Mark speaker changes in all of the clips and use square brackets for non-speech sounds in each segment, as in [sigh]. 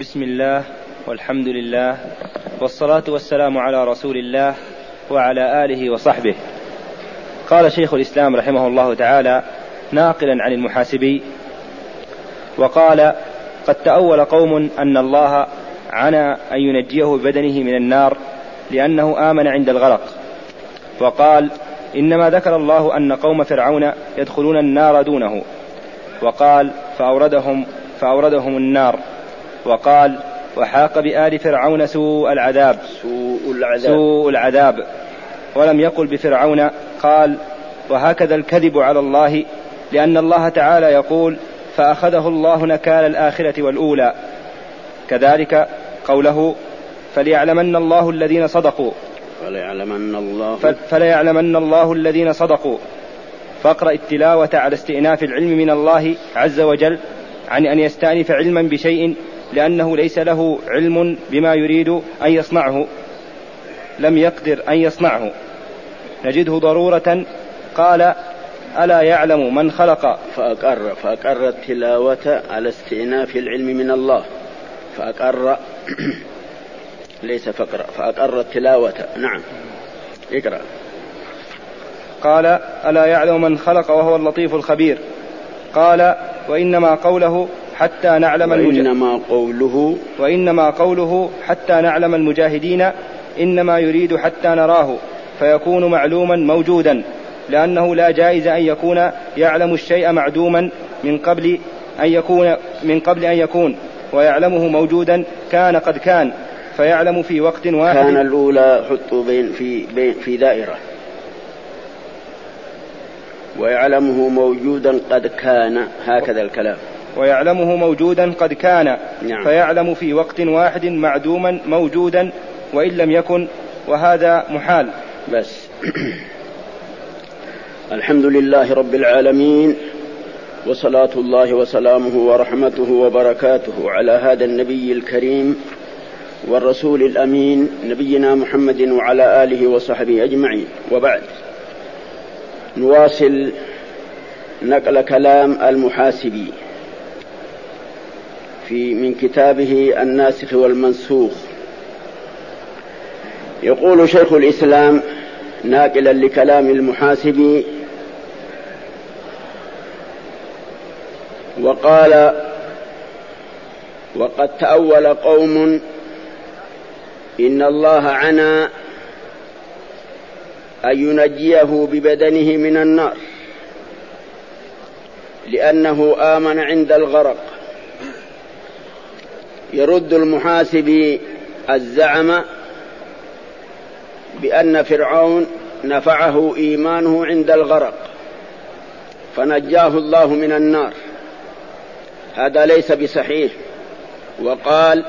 Speaker 1: بسم الله والحمد لله والصلاة والسلام على رسول الله وعلى آله وصحبه قال شيخ الإسلام رحمه الله تعالى ناقلا عن المحاسبي وقال قد تأول قوم أن الله عنا أن ينجيه ببدنه من النار لأنه آمن عند الغرق وقال إنما ذكر الله أن قوم فرعون يدخلون النار دونه وقال فأوردهم فأوردهم النار وقال وحاق بآل فرعون سوء العذاب
Speaker 2: سوء العذاب سوء العذاب
Speaker 1: ولم يقل بفرعون قال وهكذا الكذب على الله لأن الله تعالى يقول فأخذه الله نكال الآخرة والأولى كذلك قوله فليعلمن الله الذين صدقوا
Speaker 2: فليعلمن الله
Speaker 1: فليعلمن الله الذين صدقوا فاقرأ التلاوة على استئناف العلم من الله عز وجل عن أن يستأنف علما بشيء لأنه ليس له علم بما يريد أن يصنعه لم يقدر أن يصنعه نجده ضرورة قال ألا يعلم من خلق
Speaker 2: فأقر فأقر التلاوة على استئناف العلم من الله فأقر [clears throat] ليس فقرأ فأقر التلاوة نعم اقرأ
Speaker 1: قال ألا يعلم من خلق وهو اللطيف الخبير قال وإنما قوله حتى نعلم
Speaker 2: المجاهدين وإنما قوله
Speaker 1: وإنما قوله حتى نعلم المجاهدين إنما يريد حتى نراه فيكون معلوما موجودا لأنه لا جائز أن يكون يعلم الشيء معدوما من قبل أن يكون من قبل أن يكون ويعلمه موجودا كان قد كان فيعلم في وقت واحد
Speaker 2: كان الأولى حطوا بين في بين في دائرة ويعلمه موجودا قد كان هكذا الكلام
Speaker 1: ويعلمه موجودا قد كان نعم. فيعلم في وقت واحد معدوما موجودا وإن لم يكن وهذا محال بس
Speaker 2: [clears throat] الحمد لله رب العالمين وصلاة الله وسلامه ورحمته وبركاته على هذا النبي الكريم والرسول الأمين نبينا محمد وعلى آله وصحبه أجمعين وبعد نواصل نقل كلام المحاسبي في من كتابه الناسخ والمنسوخ يقول شيخ الإسلام ناقلا لكلام المحاسب وقال وقد تأول قوم إن الله عنا أن ينجيه ببدنه من النار لأنه آمن عند الغرق يرد المحاسب الزعم بأن فرعون نفعه إيمانه عند الغرق فنجاه الله من النار هذا ليس بصحيح وقال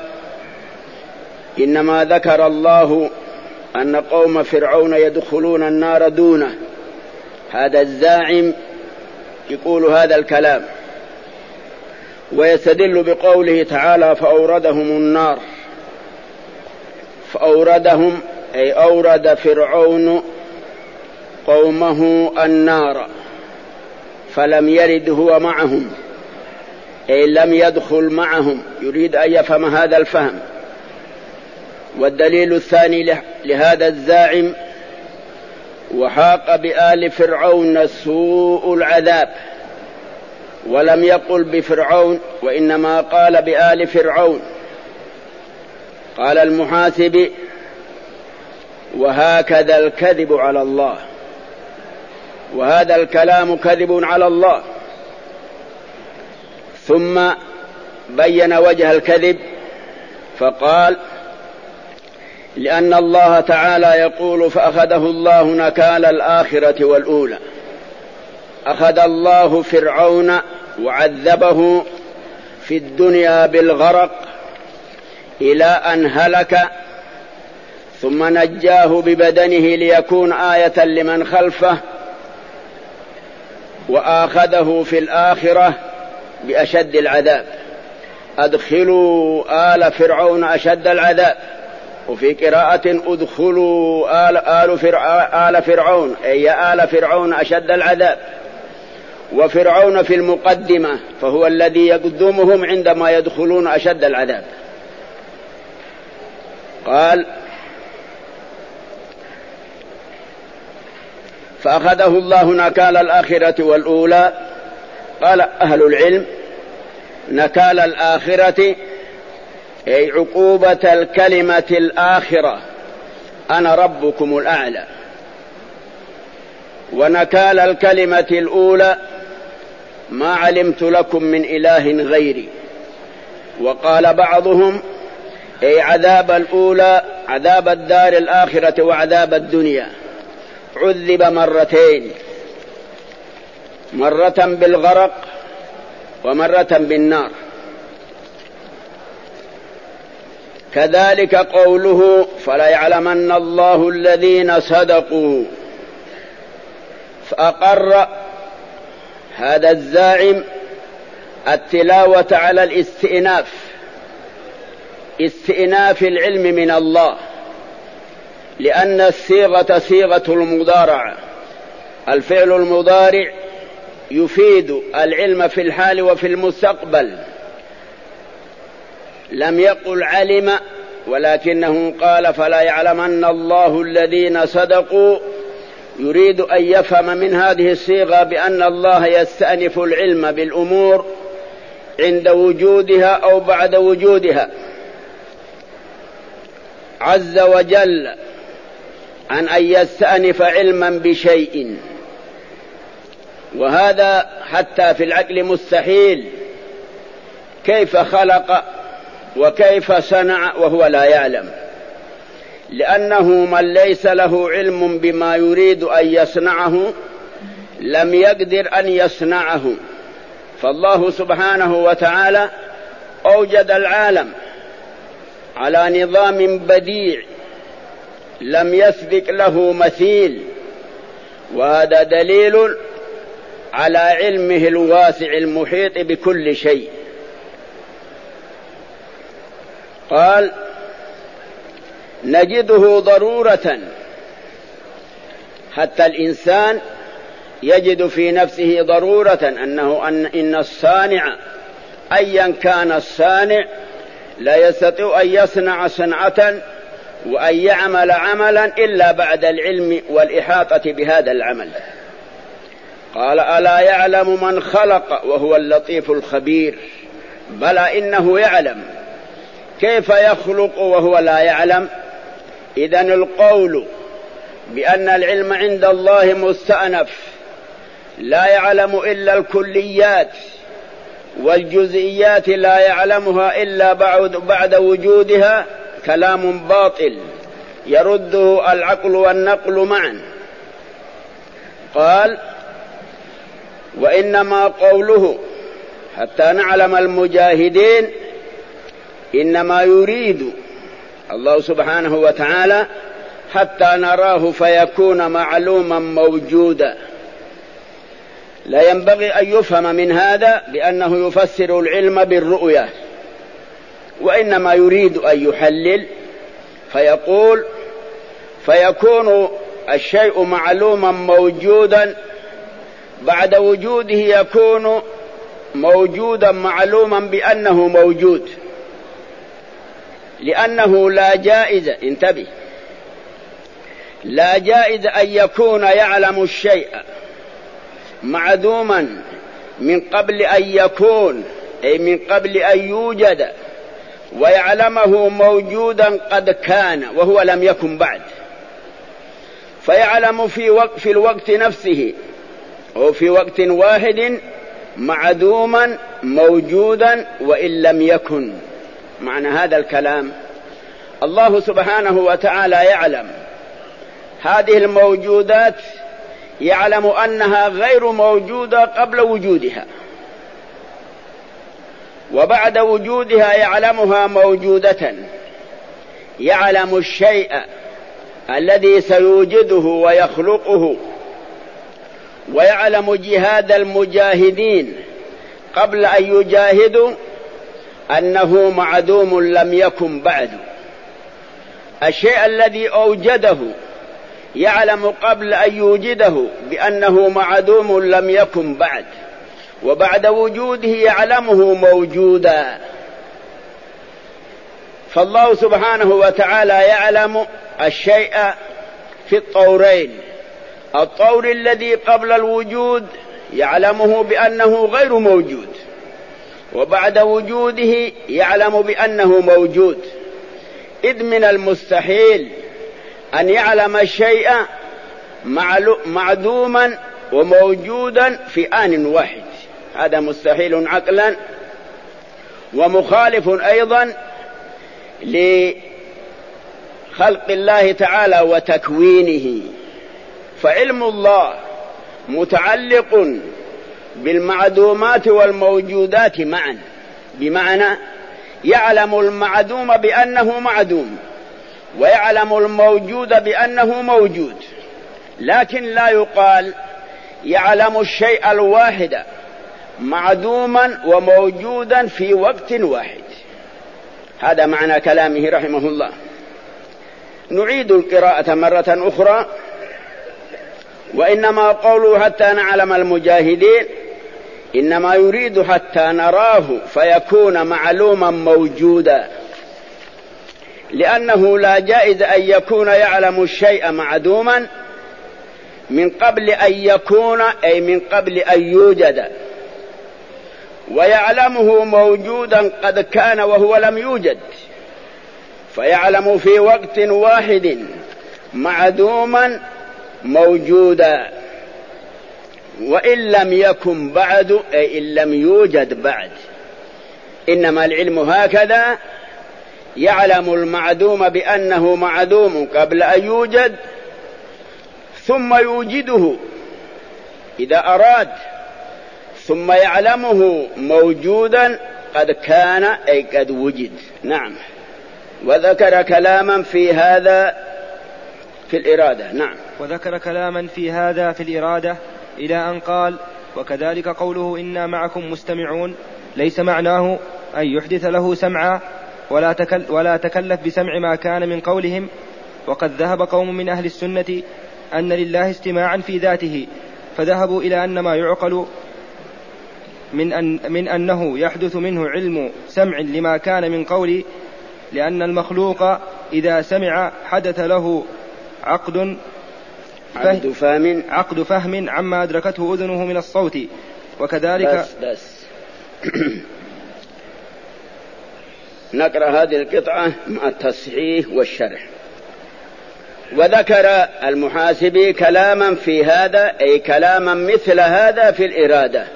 Speaker 2: إنما ذكر الله أن قوم فرعون يدخلون النار دونه هذا الزاعم يقول هذا الكلام ويستدل بقوله تعالى فأوردهم النار فأوردهم أي أورد فرعون قومه النار فلم يرد هو معهم أي لم يدخل معهم يريد أن يفهم هذا الفهم والدليل الثاني لهذا الزاعم وحاق بآل فرعون سوء العذاب ولم يقل بفرعون وانما قال بال فرعون قال المحاسب وهكذا الكذب على الله وهذا الكلام كذب على الله ثم بين وجه الكذب فقال لان الله تعالى يقول فاخذه الله نكال الاخره والاولى اخذ الله فرعون وعذبه في الدنيا بالغرق الى ان هلك ثم نجاه ببدنه ليكون ايه لمن خلفه واخذه في الاخره باشد العذاب ادخلوا ال فرعون اشد العذاب وفي قراءة ادخلوا آل, آل, فرع آل فرعون أي آل فرعون أشد العذاب وفرعون في المقدمة فهو الذي يقدمهم عندما يدخلون أشد العذاب قال فأخذه الله نكال الآخرة والأولى قال أهل العلم نكال الآخرة أي عقوبة الكلمة الآخرة أنا ربكم الأعلى ونكال الكلمة الأولى ما علمت لكم من إله غيري وقال بعضهم أي عذاب الأولى عذاب الدار الآخرة وعذاب الدنيا عذب مرتين مرة بالغرق ومرة بالنار كذلك قوله فلا يعلمن الله الذين صدقوا فأقر هذا الزاعم التلاوة على الاستئناف استئناف العلم من الله لأن الصيغة صيغة المضارعة الفعل المضارع يفيد العلم في الحال وفي المستقبل لم يقل علم ولكنه قال فلا يعلمن الله الذين صدقوا يريد أن يفهم من هذه الصيغة بأن الله يستأنف العلم بالأمور عند وجودها أو بعد وجودها عز وجل عن أن يستأنف علما بشيء وهذا حتى في العقل مستحيل كيف خلق وكيف صنع وهو لا يعلم لأنه من ليس له علم بما يريد أن يصنعه لم يقدر أن يصنعه فالله سبحانه وتعالى أوجد العالم على نظام بديع لم يسبق له مثيل وهذا دليل على علمه الواسع المحيط بكل شيء قال نجده ضرورة حتى الإنسان يجد في نفسه ضرورة أنه أن إن الصانع أيا كان الصانع لا يستطيع أن يصنع صنعة وأن يعمل عملا إلا بعد العلم والإحاطة بهذا العمل قال ألا يعلم من خلق وهو اللطيف الخبير بلى إنه يعلم كيف يخلق وهو لا يعلم إذا القول بأن العلم عند الله مستأنف لا يعلم إلا الكليات والجزئيات لا يعلمها إلا بعد, بعد وجودها كلام باطل يرده العقل والنقل معا قال وإنما قوله حتى نعلم المجاهدين إنما يريد الله سبحانه وتعالى حتى نراه فيكون معلوما موجودا لا ينبغي ان يفهم من هذا بانه يفسر العلم بالرؤيه وانما يريد ان يحلل فيقول فيكون الشيء معلوما موجودا بعد وجوده يكون موجودا معلوما بانه موجود لأنه لا جائز انتبه لا جائز أن يكون يعلم الشيء معدوما من قبل أن يكون أي من قبل أن يوجد ويعلمه موجودا قد كان وهو لم يكن بعد فيعلم في وقت في الوقت نفسه أو في وقت واحد معدوما موجودا وإن لم يكن معنى هذا الكلام الله سبحانه وتعالى يعلم هذه الموجودات يعلم انها غير موجوده قبل وجودها وبعد وجودها يعلمها موجوده يعلم الشيء الذي سيوجده ويخلقه ويعلم جهاد المجاهدين قبل ان يجاهدوا انه معدوم لم يكن بعد الشيء الذي اوجده يعلم قبل ان يوجده بانه معدوم لم يكن بعد وبعد وجوده يعلمه موجودا فالله سبحانه وتعالى يعلم الشيء في الطورين الطور الذي قبل الوجود يعلمه بانه غير موجود وبعد وجوده يعلم بأنه موجود إذ من المستحيل أن يعلم الشيء معدوما وموجودا في آن واحد هذا مستحيل عقلا ومخالف أيضا لخلق الله تعالى وتكوينه فعلم الله متعلق بالمعدومات والموجودات معا بمعنى يعلم المعدوم بأنه معدوم ويعلم الموجود بأنه موجود لكن لا يقال يعلم الشيء الواحد معدوما وموجودا في وقت واحد هذا معنى كلامه رحمه الله نعيد القراءة مرة أخرى وإنما قولوا حتى نعلم المجاهدين إنما يريد حتى نراه فيكون معلوما موجودا لأنه لا جائز أن يكون يعلم الشيء معدوما من قبل أن يكون أي من قبل أن يوجد ويعلمه موجودا قد كان وهو لم يوجد فيعلم في وقت واحد معدوما موجودا وإن لم يكن بعد أي إن لم يوجد بعد إنما العلم هكذا يعلم المعدوم بأنه معدوم قبل أن يوجد ثم يوجده إذا أراد ثم يعلمه موجودا قد كان أي قد وجد نعم وذكر كلاما في هذا في الإرادة نعم
Speaker 1: وذكر كلاما في هذا في الإرادة إلى أن قال وكذلك قوله إنا معكم مستمعون ليس معناه أن يحدث له سمعا ولا, تكل ولا تكلف بسمع ما كان من قولهم وقد ذهب قوم من أهل السنة أن لله استماعا في ذاته فذهبوا إلى أن ما يعقل من, أن من أنه يحدث منه علم سمع لما كان من قول لأن المخلوق إذا سمع حدث له عقد عقد فهم عقد فهم عما أدركته أذنه من الصوت وكذلك بس بس
Speaker 2: نقرأ هذه القطعة مع التصحيح والشرح وذكر المحاسبي كلاما في هذا أي كلاما مثل هذا في الإرادة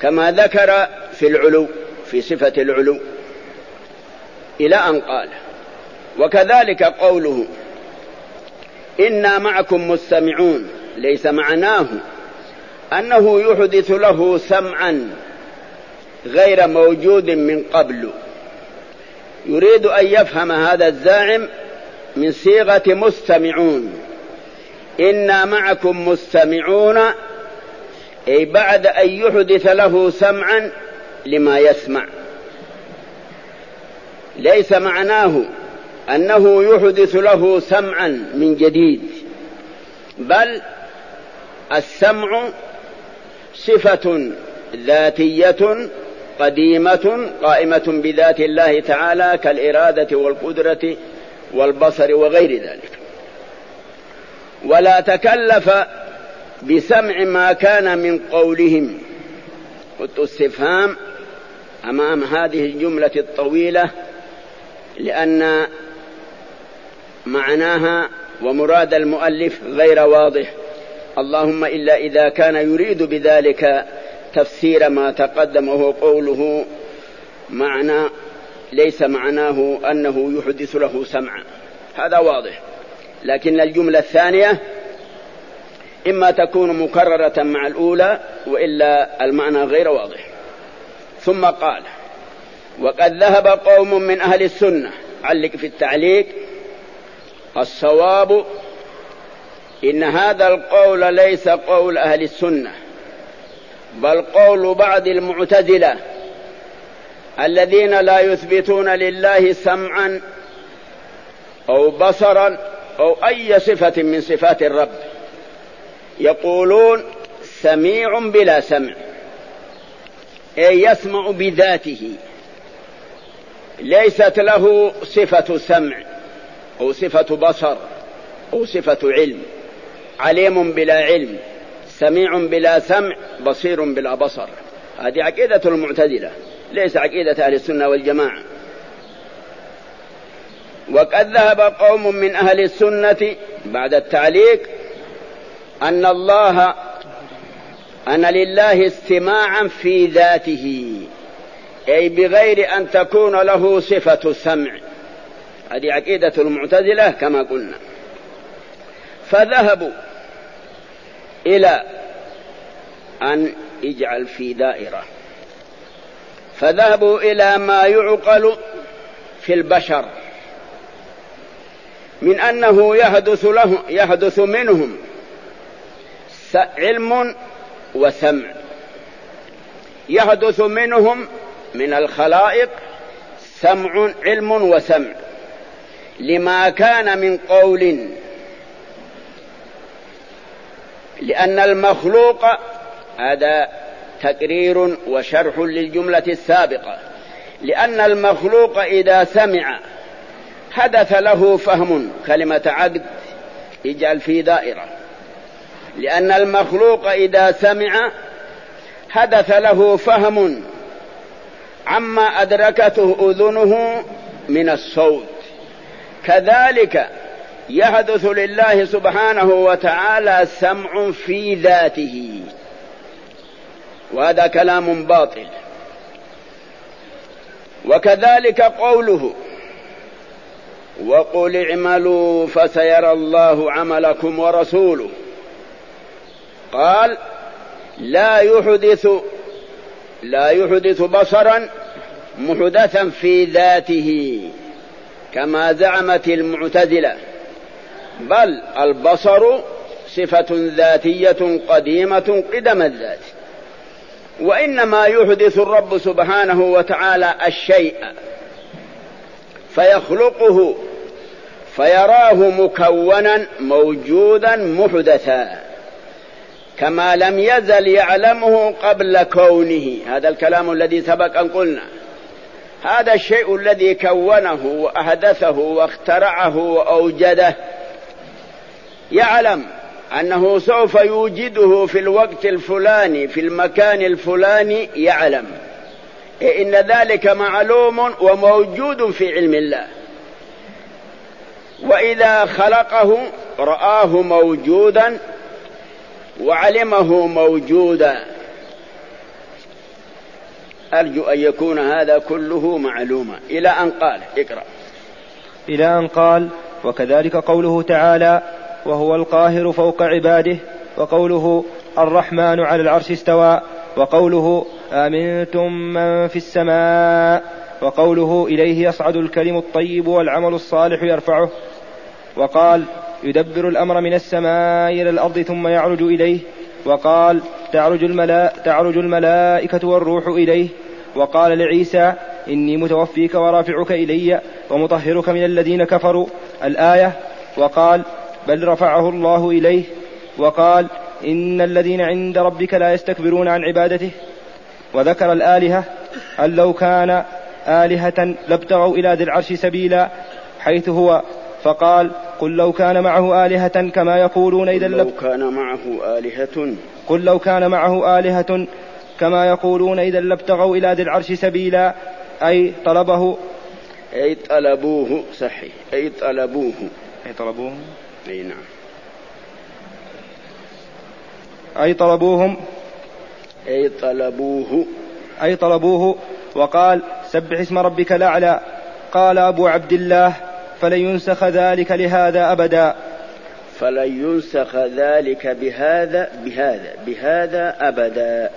Speaker 2: كما ذكر في العلو في صفة العلو إلى أن قال وكذلك قوله إنا معكم مستمعون ليس معناه أنه يحدث له سمعا غير موجود من قبل يريد أن يفهم هذا الزاعم من صيغة مستمعون إنا معكم مستمعون أي بعد أن يحدث له سمعا لما يسمع ليس معناه أنه يحدث له سمعا من جديد بل السمع صفة ذاتية قديمة قائمة بذات الله تعالى كالإرادة والقدرة والبصر وغير ذلك ولا تكلف بسمع ما كان من قولهم قلت استفهام أمام هذه الجملة الطويلة لأن معناها ومراد المؤلف غير واضح اللهم الا اذا كان يريد بذلك تفسير ما تقدم وهو قوله معنى ليس معناه انه يحدث له سمعا هذا واضح لكن الجمله الثانيه اما تكون مكرره مع الاولى والا المعنى غير واضح ثم قال وقد ذهب قوم من اهل السنه علق في التعليق الصواب إن هذا القول ليس قول أهل السنة بل قول بعض المعتزلة الذين لا يثبتون لله سمعا أو بصرا أو أي صفة من صفات الرب يقولون سميع بلا سمع أي يسمع بذاته ليست له صفة سمع أو صفة بصر أو صفة علم عليم بلا علم سميع بلا سمع بصير بلا بصر هذه عقيدة المعتدله ليس عقيدة أهل السنة والجماعة وقد ذهب قوم من أهل السنة بعد التعليق أن الله أن لله استماعا في ذاته أي بغير أن تكون له صفة السمع هذه عقيدة المعتزلة كما قلنا فذهبوا إلى أن يجعل في دائرة فذهبوا إلى ما يعقل في البشر من أنه يحدث له يحدث منهم علم وسمع يحدث منهم من الخلائق سمع علم وسمع لما كان من قول لأن المخلوق هذا تقرير وشرح للجملة السابقة لأن المخلوق إذا سمع حدث له فهم كلمة عقد اجعل في دائرة لأن المخلوق إذا سمع حدث له فهم عما أدركته أذنه من الصوت كذلك يحدث لله سبحانه وتعالى سمع في ذاته وهذا كلام باطل وكذلك قوله وقل اعملوا فسيرى الله عملكم ورسوله قال لا يحدث لا يحدث بصرا محدثا في ذاته كما زعمت المعتزلة بل البصر صفة ذاتية قديمة قدم الذات وإنما يحدث الرب سبحانه وتعالى الشيء فيخلقه فيراه مكونا موجودا محدثا كما لم يزل يعلمه قبل كونه هذا الكلام الذي سبق أن قلنا هذا الشيء الذي كونه واحدثه واخترعه واوجده يعلم انه سوف يوجده في الوقت الفلاني في المكان الفلاني يعلم ان ذلك معلوم وموجود في علم الله واذا خلقه راه موجودا وعلمه موجودا أرجو أن يكون هذا كله معلوما إلى أن قال اقرأ
Speaker 1: إلى أن قال وكذلك قوله تعالى وهو القاهر فوق عباده وقوله الرحمن على العرش استوى وقوله آمنتم من في السماء وقوله إليه يصعد الكلم الطيب والعمل الصالح يرفعه وقال يدبر الأمر من السماء إلى الأرض ثم يعرج إليه وقال تعرج, الملا تعرج الملائكة والروح إليه وقال لعيسى إني متوفيك ورافعك إلي ومطهرك من الذين كفروا الآية وقال بل رفعه الله إليه وقال إن الذين عند ربك لا يستكبرون عن عبادته وذكر الآلهة أن لو كان آلهة لابتغوا إلى ذي العرش سبيلا حيث هو فقال قل لو كان معه آلهة كما يقولون إذا
Speaker 2: لو كان معه آلهة قل لو كان معه آلهة
Speaker 1: كما يقولون إذا لابتغوا إلى ذي العرش سبيلا أي طلبه
Speaker 2: أي
Speaker 1: طلبوه
Speaker 2: صحيح أي
Speaker 1: طلبوه أي طلبوه أي نعم أي طلبوهم
Speaker 2: أي طلبوه
Speaker 1: أي طلبوه وقال سبح اسم ربك الأعلى قال أبو عبد الله فلن ينسخ ذلك لهذا أبدا
Speaker 2: فلن ينسخ ذلك بهذا بهذا بهذا أبدا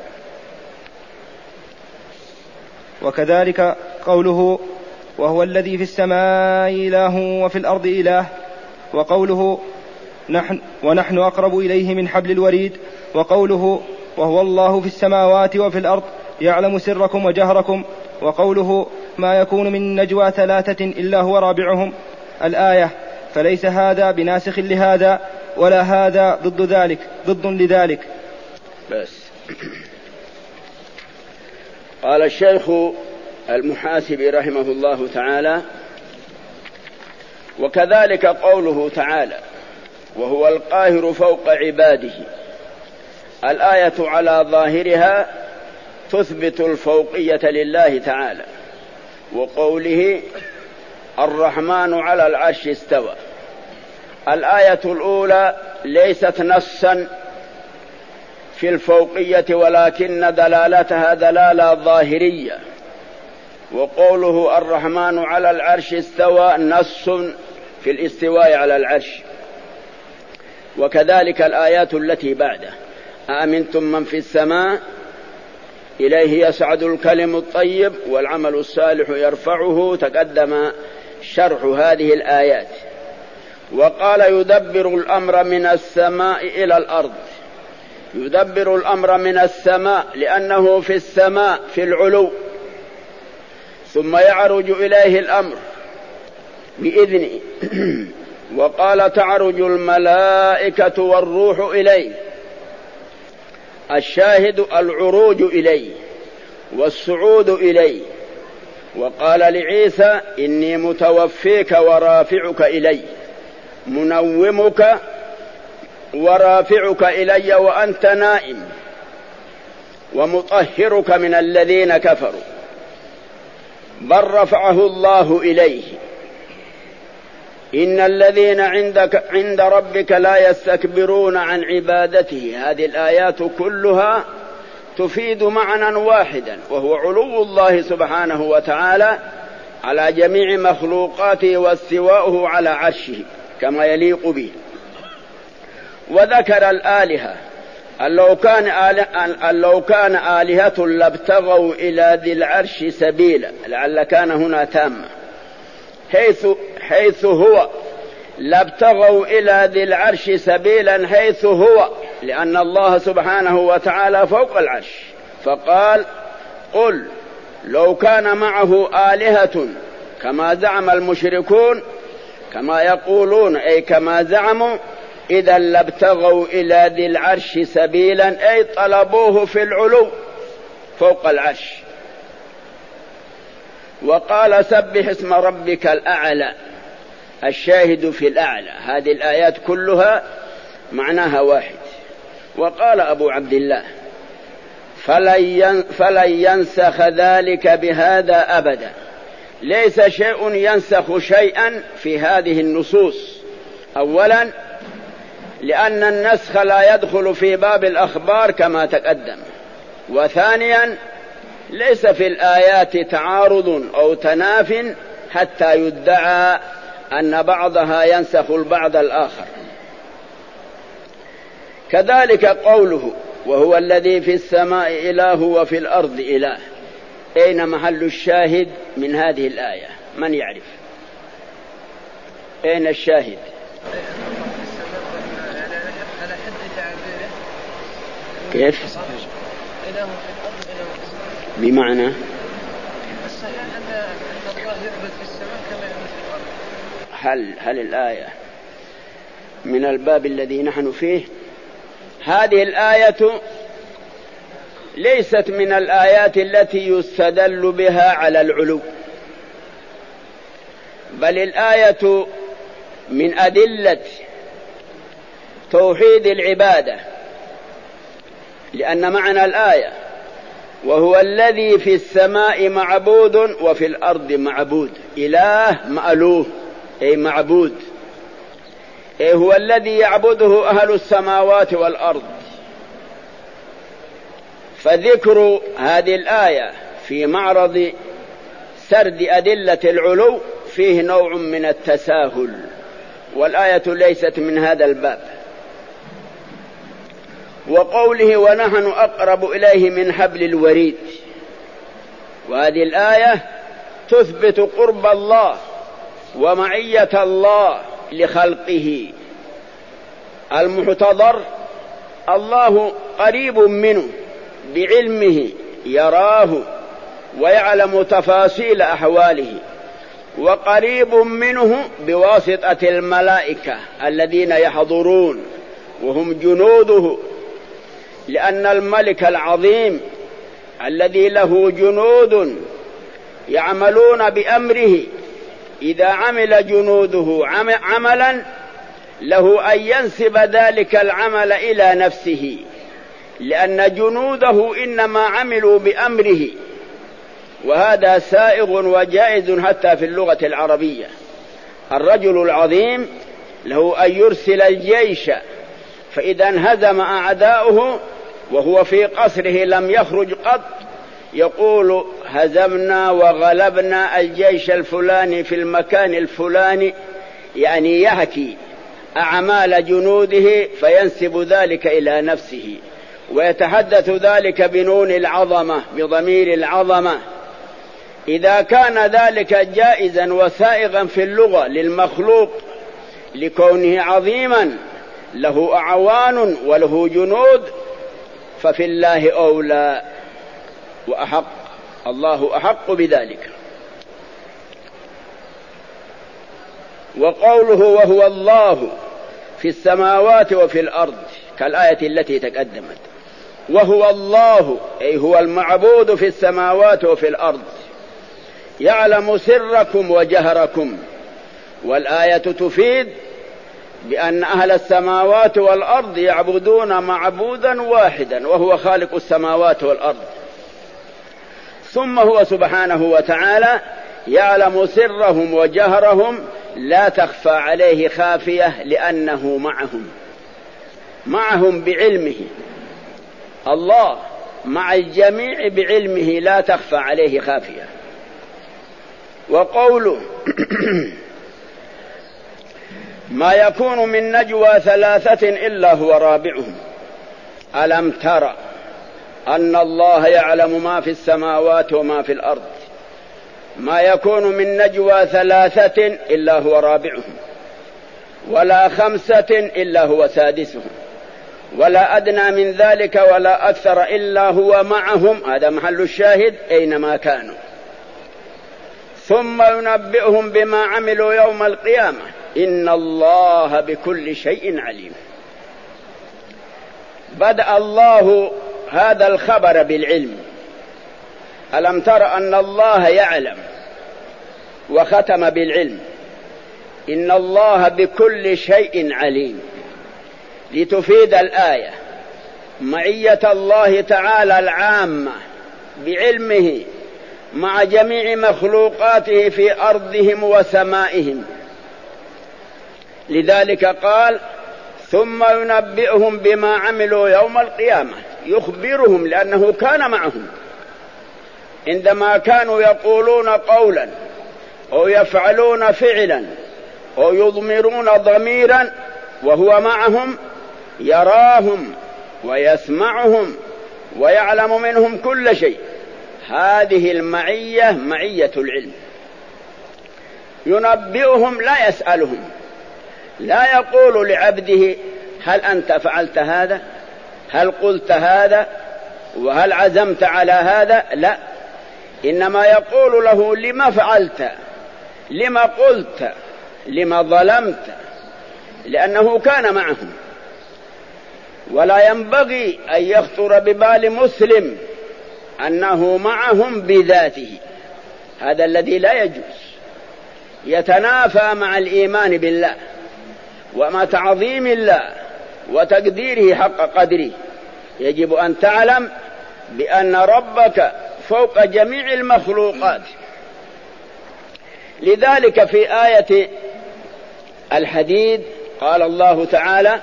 Speaker 1: وكذلك قوله وهو الذي في السماء إله وفي الأرض إله وقوله نحن ونحن أقرب إليه من حبل الوريد وقوله وهو الله في السماوات وفي الأرض يعلم سركم وجهركم وقوله ما يكون من نجوى ثلاثة إلا هو رابعهم الآية فليس هذا بناسخ لهذا ولا هذا ضد ذلك ضد لذلك بس
Speaker 2: قال الشيخ المحاسبي رحمه الله تعالى وكذلك قوله تعالى وهو القاهر فوق عباده الايه على ظاهرها تثبت الفوقيه لله تعالى وقوله الرحمن على العرش استوى الآية الأولى ليست نصا في الفوقية ولكن دلالتها دلالة ظاهرية وقوله الرحمن على العرش استوى نص في الاستواء على العرش وكذلك الآيات التي بعده امنتم من في السماء إليه يسعد الكلم الطيب والعمل الصالح يرفعه تقدم شرح هذه الآيات وقال يدبر الأمر من السماء إلى الأرض يدبر الأمر من السماء لأنه في السماء في العلو ثم يعرج إليه الأمر بإذنه [clears throat] وقال تعرج الملائكة والروح إليه الشاهد العروج إليه والصعود إليه وقال لعيسى إني متوفيك ورافعك إلي منومك ورافعك إلي وأنت نائم ومطهرك من الذين كفروا بل رفعه الله إليه إن الذين عندك عند ربك لا يستكبرون عن عبادته هذه الآيات كلها تفيد معنى واحدا وهو علو الله سبحانه وتعالى على جميع مخلوقاته واستواؤه على عرشه كما يليق به وذكر الآلهة أن لو كان أن لو كان آلهة لابتغوا إلى ذي العرش سبيلا لعل كان هنا تاما حيث حيث هو لابتغوا إلى ذي العرش سبيلا حيث هو لأن الله سبحانه وتعالى فوق العرش فقال قل لو كان معه آلهة كما زعم المشركون كما يقولون أي كما زعموا إذا لابتغوا إلى ذي العرش سبيلا أي طلبوه في العلو فوق العرش وقال سبح اسم ربك الأعلى الشاهد في الأعلى هذه الآيات كلها معناها واحد وقال أبو عبد الله فلن ينسخ ذلك بهذا أبدا ليس شيء ينسخ شيئا في هذه النصوص أولا لأن النسخ لا يدخل في باب الأخبار كما تقدم وثانيا ليس في الآيات تعارض أو تناف حتى يدعى أن بعضها ينسخ البعض الآخر كذلك قوله وهو الذي في السماء إله وفي الأرض إله أين محل الشاهد من هذه الآية من يعرف أين الشاهد كيف بمعنى الصحيح أن الله يثبت في السماء كما يثبت هل هل الآية من الباب الذي نحن فيه هذه الآية ليست من الآيات التي يستدل بها على العلو بل الآية من أدلة توحيد العبادة لأن معنى الآية وهو الذي في السماء معبود وفي الأرض معبود إله مألوه أي معبود أي هو الذي يعبده أهل السماوات والأرض فذكر هذه الآية في معرض سرد أدلة العلو فيه نوع من التساهل والآية ليست من هذا الباب وقوله ونحن أقرب إليه من حبل الوريد وهذه الآية تثبت قرب الله ومعية الله لخلقه المحتضر الله قريب منه بعلمه يراه ويعلم تفاصيل أحواله وقريب منه بواسطة الملائكة الذين يحضرون وهم جنوده لأن الملك العظيم الذي له جنود يعملون بأمره إذا عمل جنوده عملا له أن ينسب ذلك العمل إلى نفسه لأن جنوده إنما عملوا بأمره وهذا سائغ وجائز حتى في اللغة العربية الرجل العظيم له أن يرسل الجيش فإذا انهزم أعداؤه وهو في قصره لم يخرج قط يقول هزمنا وغلبنا الجيش الفلاني في المكان الفلاني يعني يحكي أعمال جنوده فينسب ذلك إلى نفسه ويتحدث ذلك بنون العظمة بضمير العظمة إذا كان ذلك جائزا وسائغا في اللغة للمخلوق لكونه عظيما له أعوان وله جنود ففي الله أولى وأحق الله أحق بذلك وقوله وهو الله في السماوات وفي الأرض كالآية التي تقدمت وهو الله أي هو المعبود في السماوات وفي الأرض يعلم سركم وجهركم والآية تفيد بأن أهل السماوات والأرض يعبدون معبودا واحدا وهو خالق السماوات والأرض ثم هو سبحانه وتعالى يعلم سرهم وجهرهم لا تخفى عليه خافيه لانه معهم معهم بعلمه الله مع الجميع بعلمه لا تخفى عليه خافيه وقوله [clears throat] ما يكون من نجوى ثلاثه الا هو رابعهم الم ترى أن الله يعلم ما في السماوات وما في الأرض ما يكون من نجوى ثلاثة إلا هو رابعهم ولا خمسة إلا هو سادسهم ولا أدنى من ذلك ولا أكثر إلا هو معهم هذا محل الشاهد أينما كانوا ثم ينبئهم بما عملوا يوم القيامة إن الله بكل شيء عليم بدأ الله هذا الخبر بالعلم ألم تر أن الله يعلم وختم بالعلم إن الله بكل شيء عليم لتفيد الآية معية الله تعالى العامة بعلمه مع جميع مخلوقاته في أرضهم وسمائهم لذلك قال ثم ينبئهم بما عملوا يوم القيامه يخبرهم لأنه كان معهم عندما كانوا يقولون قولا أو يفعلون فعلا أو يضمرون ضميرا وهو معهم يراهم ويسمعهم ويعلم منهم كل شيء هذه المعية معية العلم ينبئهم لا يسألهم لا يقول لعبده هل أنت فعلت هذا هل قلت هذا وهل عزمت على هذا لا انما يقول له لما فعلت لما قلت لما ظلمت لانه كان معهم ولا ينبغي ان يخطر ببال مسلم انه معهم بذاته هذا الذي لا يجوز يتنافى مع الايمان بالله ومع تعظيم الله وتقديره حق قدره يجب أن تعلم بأن ربك فوق جميع المخلوقات لذلك في آية الحديد قال الله تعالى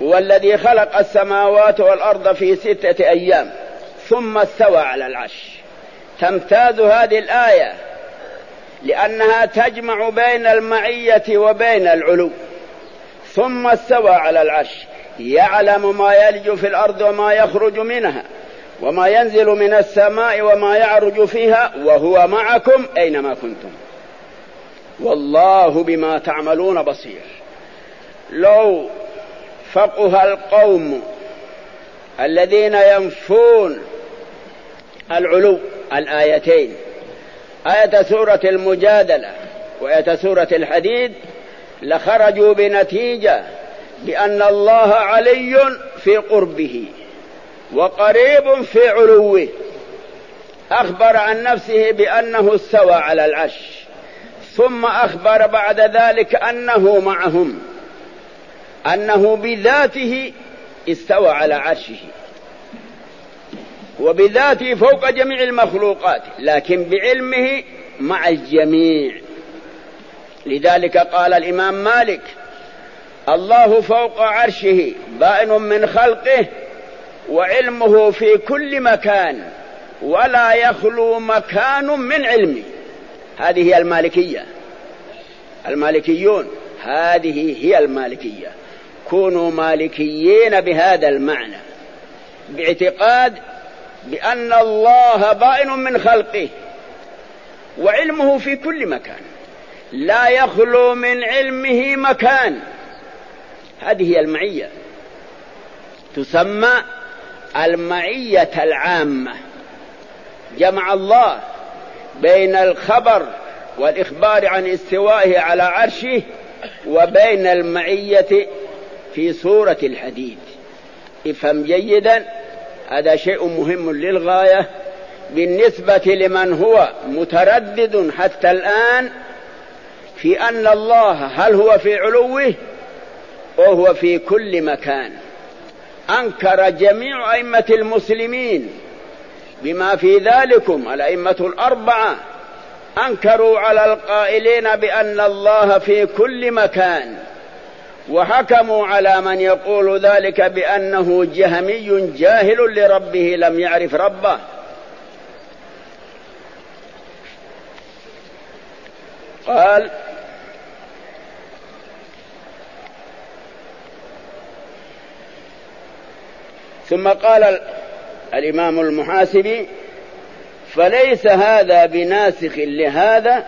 Speaker 2: والذي خلق السماوات والأرض في ستة أيام ثم استوى على العرش تمتاز هذه الآية لأنها تجمع بين المعية وبين العلو ثم استوى على العرش يعلم ما يلج في الارض وما يخرج منها وما ينزل من السماء وما يعرج فيها وهو معكم اينما كنتم والله بما تعملون بصير لو فقه القوم الذين ينفون العلو الايتين ايه سوره المجادله وايه سوره الحديد لخرجوا بنتيجه لان الله علي في قربه وقريب في علوه اخبر عن نفسه بانه استوى على العرش ثم اخبر بعد ذلك انه معهم انه بذاته استوى على عرشه وبذاته فوق جميع المخلوقات لكن بعلمه مع الجميع لذلك قال الإمام مالك الله فوق عرشه بائن من خلقه وعلمه في كل مكان ولا يخلو مكان من علمه هذه هي المالكية المالكيون هذه هي المالكية كونوا مالكيين بهذا المعنى باعتقاد بأن الله بائن من خلقه وعلمه في كل مكان لا يخلو من علمه مكان هذه هي المعية تسمى المعية العامة جمع الله بين الخبر والإخبار عن استوائه على عرشه وبين المعية في سورة الحديد افهم جيدا هذا شيء مهم للغاية بالنسبة لمن هو متردد حتى الآن في أن الله هل هو في علوه وهو في كل مكان أنكر جميع أئمة المسلمين بما في ذلكم الأئمة الأربعة أنكروا على القائلين بأن الله في كل مكان وحكموا على من يقول ذلك بأنه جهمي جاهل لربه لم يعرف ربه قال ثم قال الإمام المحاسبي فليس هذا بناسخ لهذا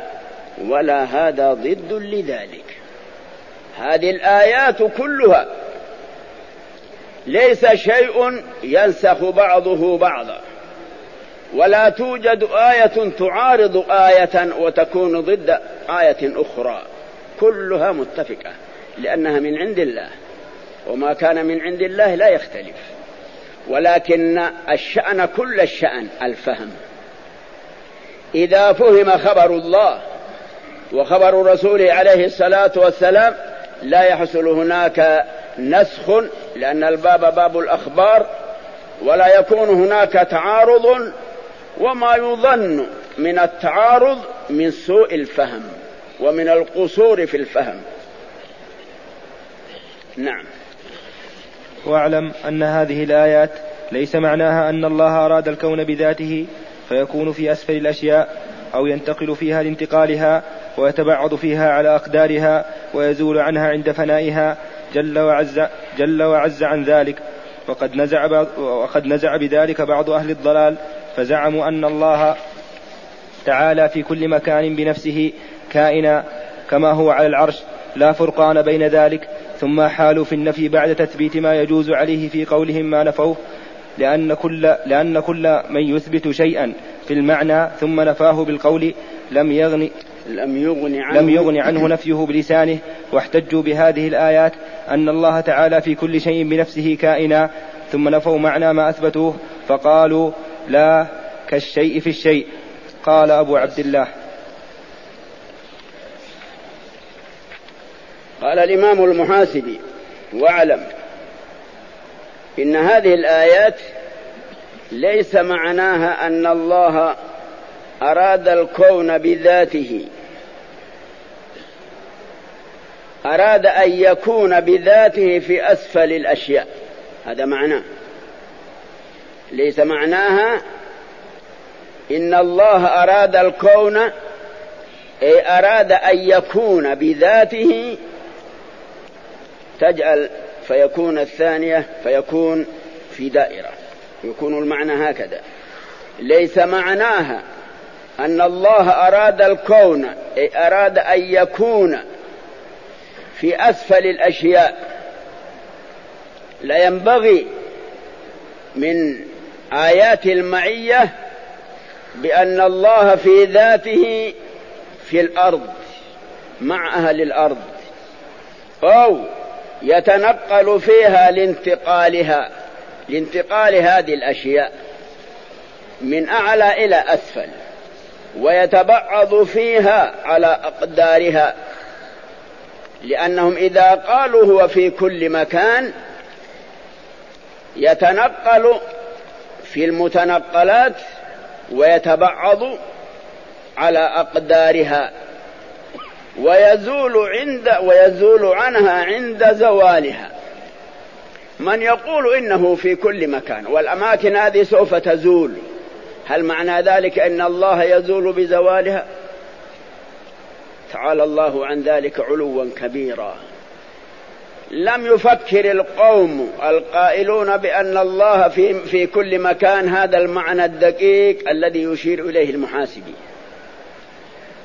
Speaker 2: ولا هذا ضد لذلك هذه الآيات كلها ليس شيء ينسخ بعضه بعضا ولا توجد آية تعارض آية وتكون ضد آية أخرى كلها متفقة لأنها من عند الله وما كان من عند الله لا يختلف ولكن الشأن كل الشأن الفهم إذا فهم خبر الله وخبر رسوله عليه الصلاة والسلام لا يحصل هناك نسخ لأن الباب باب الأخبار ولا يكون هناك تعارض وما يظن من التعارض من سوء الفهم ومن القصور في الفهم نعم
Speaker 1: واعلم أن هذه الآيات ليس معناها أن الله أراد الكون بذاته فيكون في أسفل الأشياء أو ينتقل فيها لانتقالها ويتبعض فيها على أقدارها ويزول عنها عند فنائها جل وعز, جل وعز عن ذلك وقد نزع, وقد نزع بذلك بعض أهل الضلال فزعموا أن الله تعالى في كل مكان بنفسه كائنا كما هو على العرش لا فرقان بين ذلك ثم حالوا في النفي بعد تثبيت ما يجوز عليه في قولهم ما نفوه لأن كل, لأن كل من يثبت شيئا في المعنى ثم نفاه بالقول لم
Speaker 2: يغني لم يغن
Speaker 1: عنه, لم يغن عنه نفيه بلسانه واحتجوا بهذه الآيات أن الله تعالى في كل شيء بنفسه كائنا ثم نفوا معنى ما أثبتوه فقالوا لا كالشيء في الشيء قال أبو عبد الله
Speaker 2: قال الإمام المحاسبي واعلم إن هذه الآيات ليس معناها أن الله أراد الكون بذاته أراد أن يكون بذاته في أسفل الأشياء هذا معناه ليس معناها إن الله أراد الكون أي أراد أن يكون بذاته تجعل فيكون الثانية فيكون في دائرة يكون المعنى هكذا ليس معناها أن الله أراد الكون أي أراد أن يكون في أسفل الأشياء لا ينبغي من آيات المعية بأن الله في ذاته في الأرض مع أهل الأرض أو يتنقل فيها لانتقالها لانتقال هذه الاشياء من اعلى الى اسفل ويتبعض فيها على اقدارها لانهم اذا قالوا هو في كل مكان يتنقل في المتنقلات ويتبعض على اقدارها ويزول عند ويزول عنها عند زوالها من يقول انه في كل مكان والاماكن هذه سوف تزول هل معنى ذلك ان الله يزول بزوالها تعالى الله عن ذلك علوا كبيرا لم يفكر القوم القائلون بان الله في في كل مكان هذا المعنى الدقيق الذي يشير اليه المحاسبين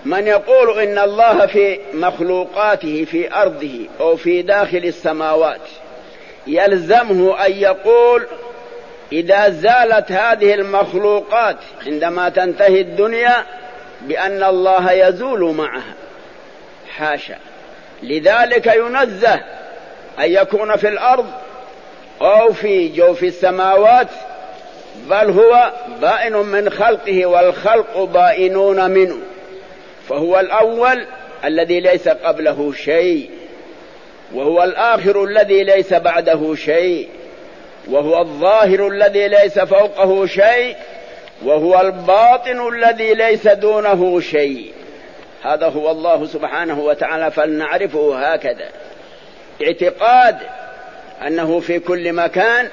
Speaker 2: من يقول ان الله في مخلوقاته في ارضه او في داخل السماوات يلزمه ان يقول اذا زالت هذه المخلوقات عندما تنتهي الدنيا بان الله يزول معها حاشا لذلك ينزه ان يكون في الارض او في جوف السماوات بل هو بائن من خلقه والخلق بائنون منه فهو الأول الذي ليس قبله شيء وهو الآخر الذي ليس بعده شيء وهو الظاهر الذي ليس فوقه شيء وهو الباطن الذي ليس دونه شيء هذا هو الله سبحانه وتعالى فلنعرفه هكذا اعتقاد انه في كل مكان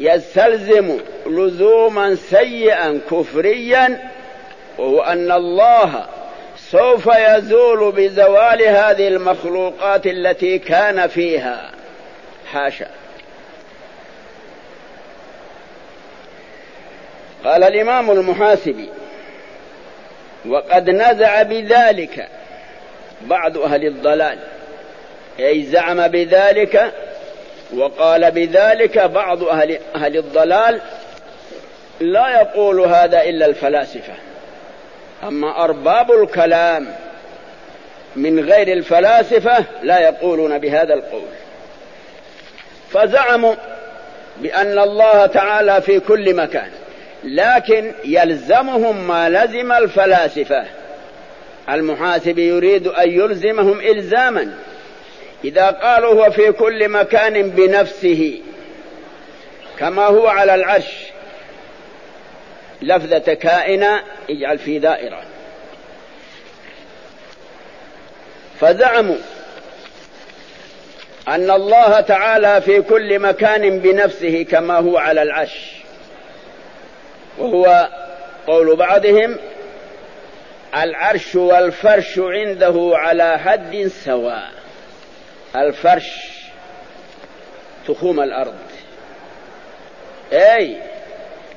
Speaker 2: يستلزم لزوما سيئا كفريا وهو ان الله سوف يزول بزوال هذه المخلوقات التي كان فيها حاشا قال الامام المحاسبي وقد نزع بذلك بعض اهل الضلال اي زعم بذلك وقال بذلك بعض اهل اهل الضلال لا يقول هذا الا الفلاسفه أما أرباب الكلام من غير الفلاسفة لا يقولون بهذا القول فزعموا بأن الله تعالى في كل مكان لكن يلزمهم ما لزم الفلاسفة المحاسب يريد أن يلزمهم إلزاما إذا قالوا هو في كل مكان بنفسه كما هو على العرش لفظة كائنا اجعل في دائرة فزعموا أن الله تعالى في كل مكان بنفسه كما هو على العرش وهو قول بعضهم العرش والفرش عنده على حد سواء الفرش تخوم الأرض أي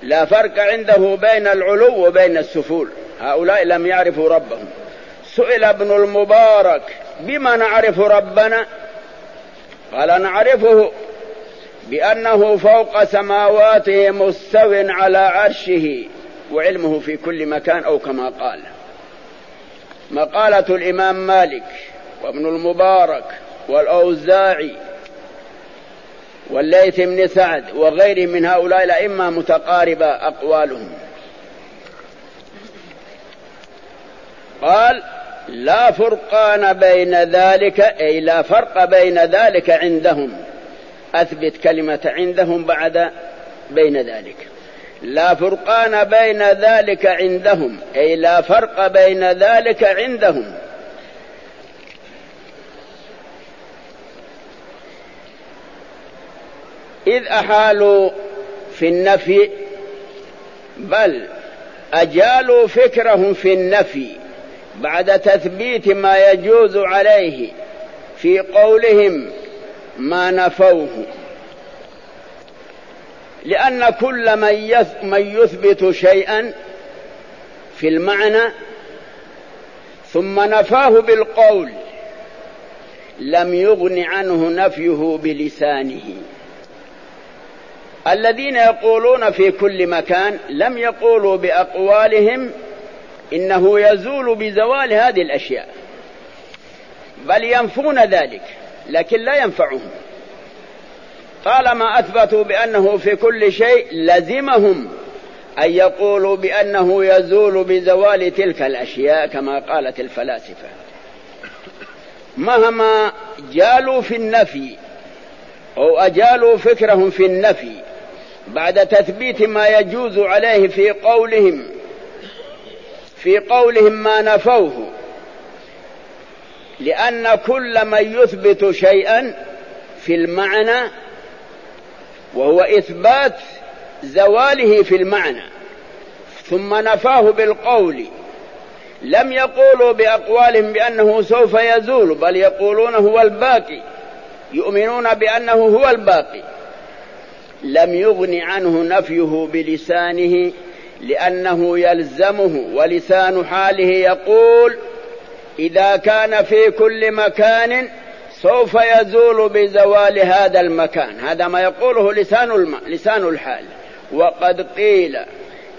Speaker 2: لا فرق عنده بين العلو وبين السفول هؤلاء لم يعرفوا ربهم سئل ابن المبارك بما نعرف ربنا قال نعرفه بأنه فوق سماواته مستو على عرشه وعلمه في كل مكان أو كما قال مقالة الإمام مالك وابن المبارك والأوزاعي والليث بن سعد وغيره من هؤلاء الأئمة متقاربة أقوالهم قال لا فرقان بين ذلك أي لا فرق بين ذلك عندهم أثبت كلمة عندهم بعد بين ذلك لا فرقان بين ذلك عندهم أي لا فرق بين ذلك عندهم إذ أحالوا في النفي بل أجالوا فكرهم في النفي بعد تثبيت ما يجوز عليه في قولهم ما نفوه لأن كل من يثبت شيئا في المعنى ثم نفاه بالقول لم يغن عنه نفيه بلسانه الذين يقولون في كل مكان لم يقولوا باقوالهم انه يزول بزوال هذه الاشياء بل ينفون ذلك لكن لا ينفعهم طالما اثبتوا بانه في كل شيء لزمهم ان يقولوا بانه يزول بزوال تلك الاشياء كما قالت الفلاسفه مهما جالوا في النفي او اجالوا فكرهم في النفي بعد تثبيت ما يجوز عليه في قولهم في قولهم ما نفوه لأن كل من يثبت شيئا في المعنى وهو إثبات زواله في المعنى ثم نفاه بالقول لم يقولوا بأقوالهم بأنه سوف يزول بل يقولون هو الباقي يؤمنون بأنه هو الباقي لم يغن عنه نفيه بلسانه لأنه يلزمه ولسان حاله يقول إذا كان في كل مكان سوف يزول بزوال هذا المكان هذا ما يقوله لسان الم... لسان الحال وقد قيل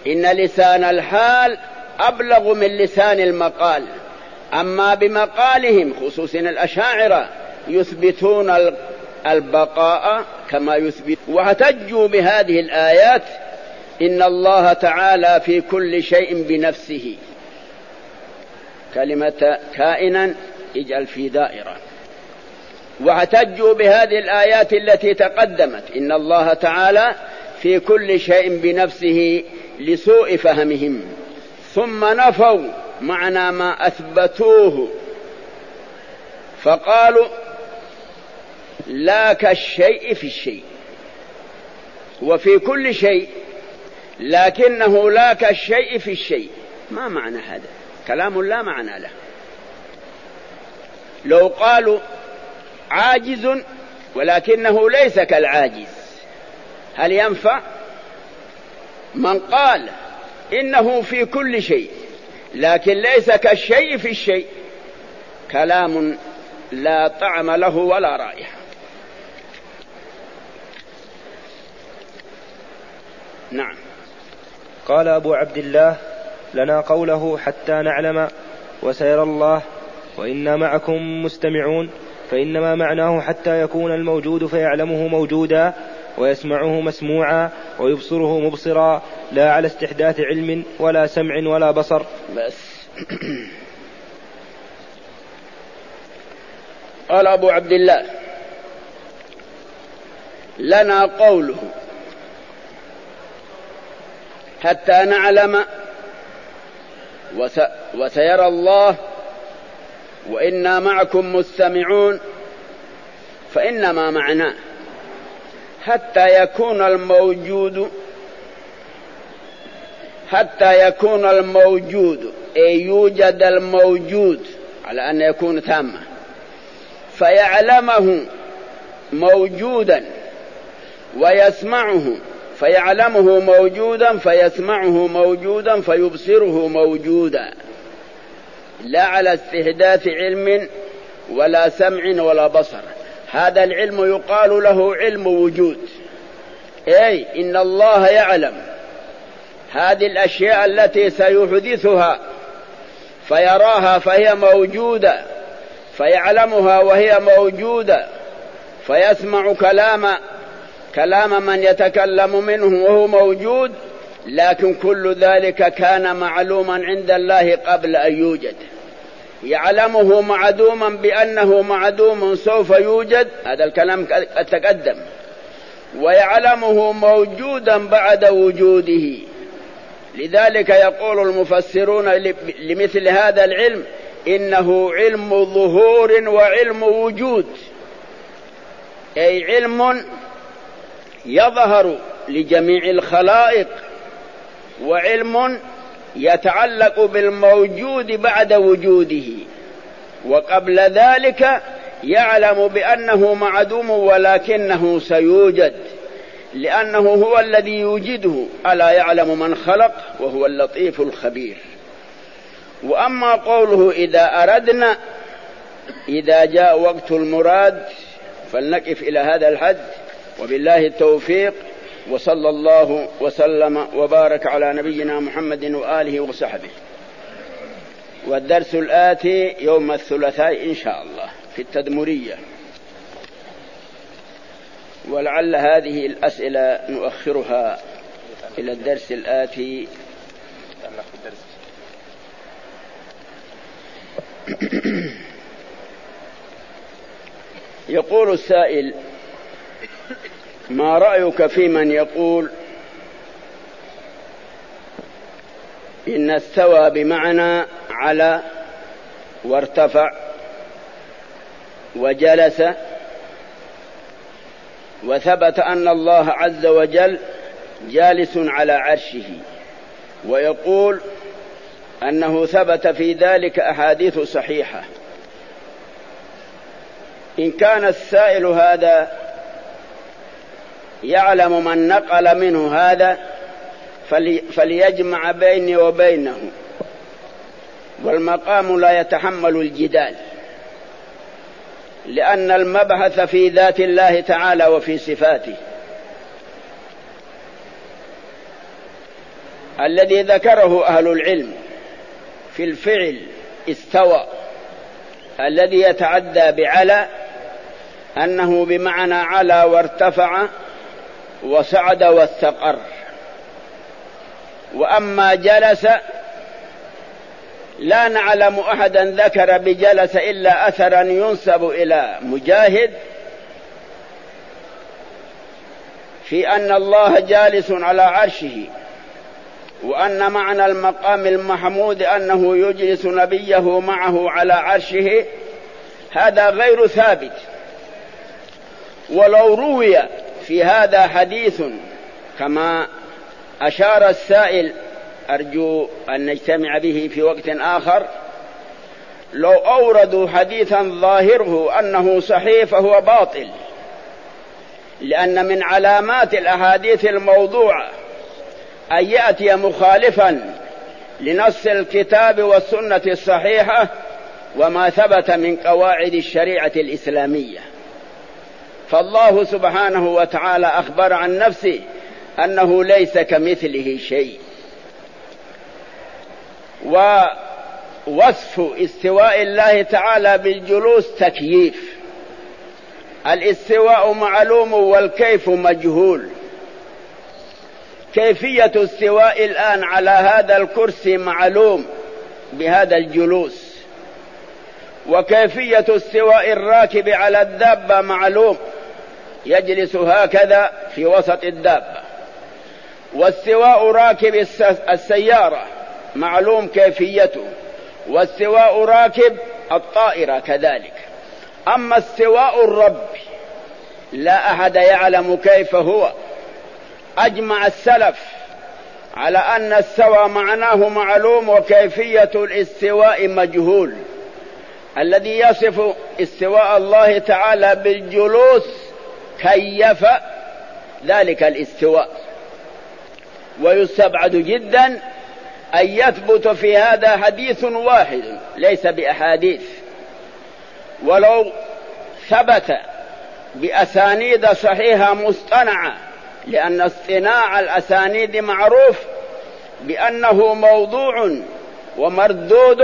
Speaker 2: إن لسان الحال أبلغ من لسان المقال أما بمقالهم خصوصا الأشاعرة يثبتون البقاء كما يثبت واحتجوا بهذه الآيات إن الله تعالى في كل شيء بنفسه كلمة كائنا اجعل في دائرة واحتجوا بهذه الآيات التي تقدمت إن الله تعالى في كل شيء بنفسه لسوء فهمهم ثم نفوا معنى ما أثبتوه فقالوا لا كالشيء في الشيء وفي كل شيء لكنه لا كالشيء في الشيء ما معنى هذا كلام لا معنى له لو قالوا عاجز ولكنه ليس كالعاجز هل ينفع من قال انه في كل شيء لكن ليس كالشيء في الشيء كلام لا طعم له ولا رائحه نعم
Speaker 1: قال أبو عبد الله لنا قوله حتى نعلم وسيرى الله وإنا معكم مستمعون فإنما معناه حتى يكون الموجود فيعلمه موجودا ويسمعه مسموعا ويبصره مبصرا لا على استحداث علم ولا سمع ولا بصر
Speaker 2: بس قال أبو عبد الله لنا قوله حتى نعلم وسيرى الله وإنا معكم مستمعون فإنما معناه حتى يكون الموجود حتى يكون الموجود أي يوجد الموجود على أن يكون تاما فيعلمه موجودا ويسمعه فيعلمه موجودا فيسمعه موجودا فيبصره موجودا لا على استهداف علم ولا سمع ولا بصر هذا العلم يقال له علم وجود اي ان الله يعلم هذه الاشياء التي سيحدثها فيراها فهي موجوده فيعلمها وهي موجوده فيسمع كلام كلام من يتكلم منه وهو موجود لكن كل ذلك كان معلوما عند الله قبل ان يوجد يعلمه معدوما بانه معدوم سوف يوجد هذا الكلام قد تقدم ويعلمه موجودا بعد وجوده لذلك يقول المفسرون لمثل هذا العلم انه علم ظهور وعلم وجود اي علم يظهر لجميع الخلائق وعلم يتعلق بالموجود بعد وجوده وقبل ذلك يعلم بانه معدوم ولكنه سيوجد لانه هو الذي يوجده الا يعلم من خلق وهو اللطيف الخبير واما قوله اذا اردنا اذا جاء وقت المراد فلنقف الى هذا الحد وبالله التوفيق وصلى الله وسلم وبارك على نبينا محمد واله وصحبه والدرس الاتي يوم الثلاثاء ان شاء الله في التدمريه ولعل هذه الاسئله نؤخرها الى الدرس الاتي يقول السائل ما رايك في من يقول ان استوى بمعنى على وارتفع وجلس وثبت ان الله عز وجل جالس على عرشه ويقول انه ثبت في ذلك احاديث صحيحه ان كان السائل هذا يعلم من نقل منه هذا فلي فليجمع بيني وبينه والمقام لا يتحمل الجدال لأن المبحث في ذات الله تعالى وفي صفاته الذي ذكره أهل العلم في الفعل استوى الذي يتعدى بعلى أنه بمعنى على وارتفع وسعد واستقر واما جلس لا نعلم احدا ذكر بجلس الا اثرا ينسب الى مجاهد في ان الله جالس على عرشه وان معنى المقام المحمود انه يجلس نبيه معه على عرشه هذا غير ثابت ولو روي في هذا حديث كما أشار السائل أرجو أن نجتمع به في وقت آخر لو أوردوا حديثا ظاهره أنه صحيح فهو باطل لأن من علامات الأحاديث الموضوعة أن يأتي مخالفا لنص الكتاب والسنة الصحيحة وما ثبت من قواعد الشريعة الإسلامية فالله سبحانه وتعالى أخبر عن نفسه أنه ليس كمثله شيء ووصف استواء الله تعالى بالجلوس تكييف الاستواء معلوم والكيف مجهول كيفية استواء الآن على هذا الكرسي معلوم بهذا الجلوس وكيفية استواء الراكب على الدابة معلوم يجلس هكذا في وسط الدابة واستواء راكب السيارة معلوم كيفيته واستواء راكب الطائرة كذلك أما استواء الرب لا أحد يعلم كيف هو أجمع السلف على أن السوى معناه معلوم وكيفية الاستواء مجهول الذي يصف استواء الله تعالى بالجلوس كيف ذلك الاستواء ويستبعد جدا أن يثبت في هذا حديث واحد ليس بأحاديث ولو ثبت بأسانيد صحيحة مصطنعة لأن اصطناع الأسانيد معروف بأنه موضوع ومردود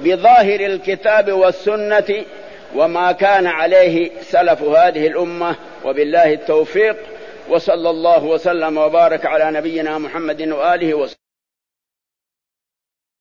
Speaker 2: بظاهر الكتاب والسنة وما كان عليه سلف هذه الامه وبالله التوفيق وصلى الله وسلم وبارك على نبينا محمد واله وصحبه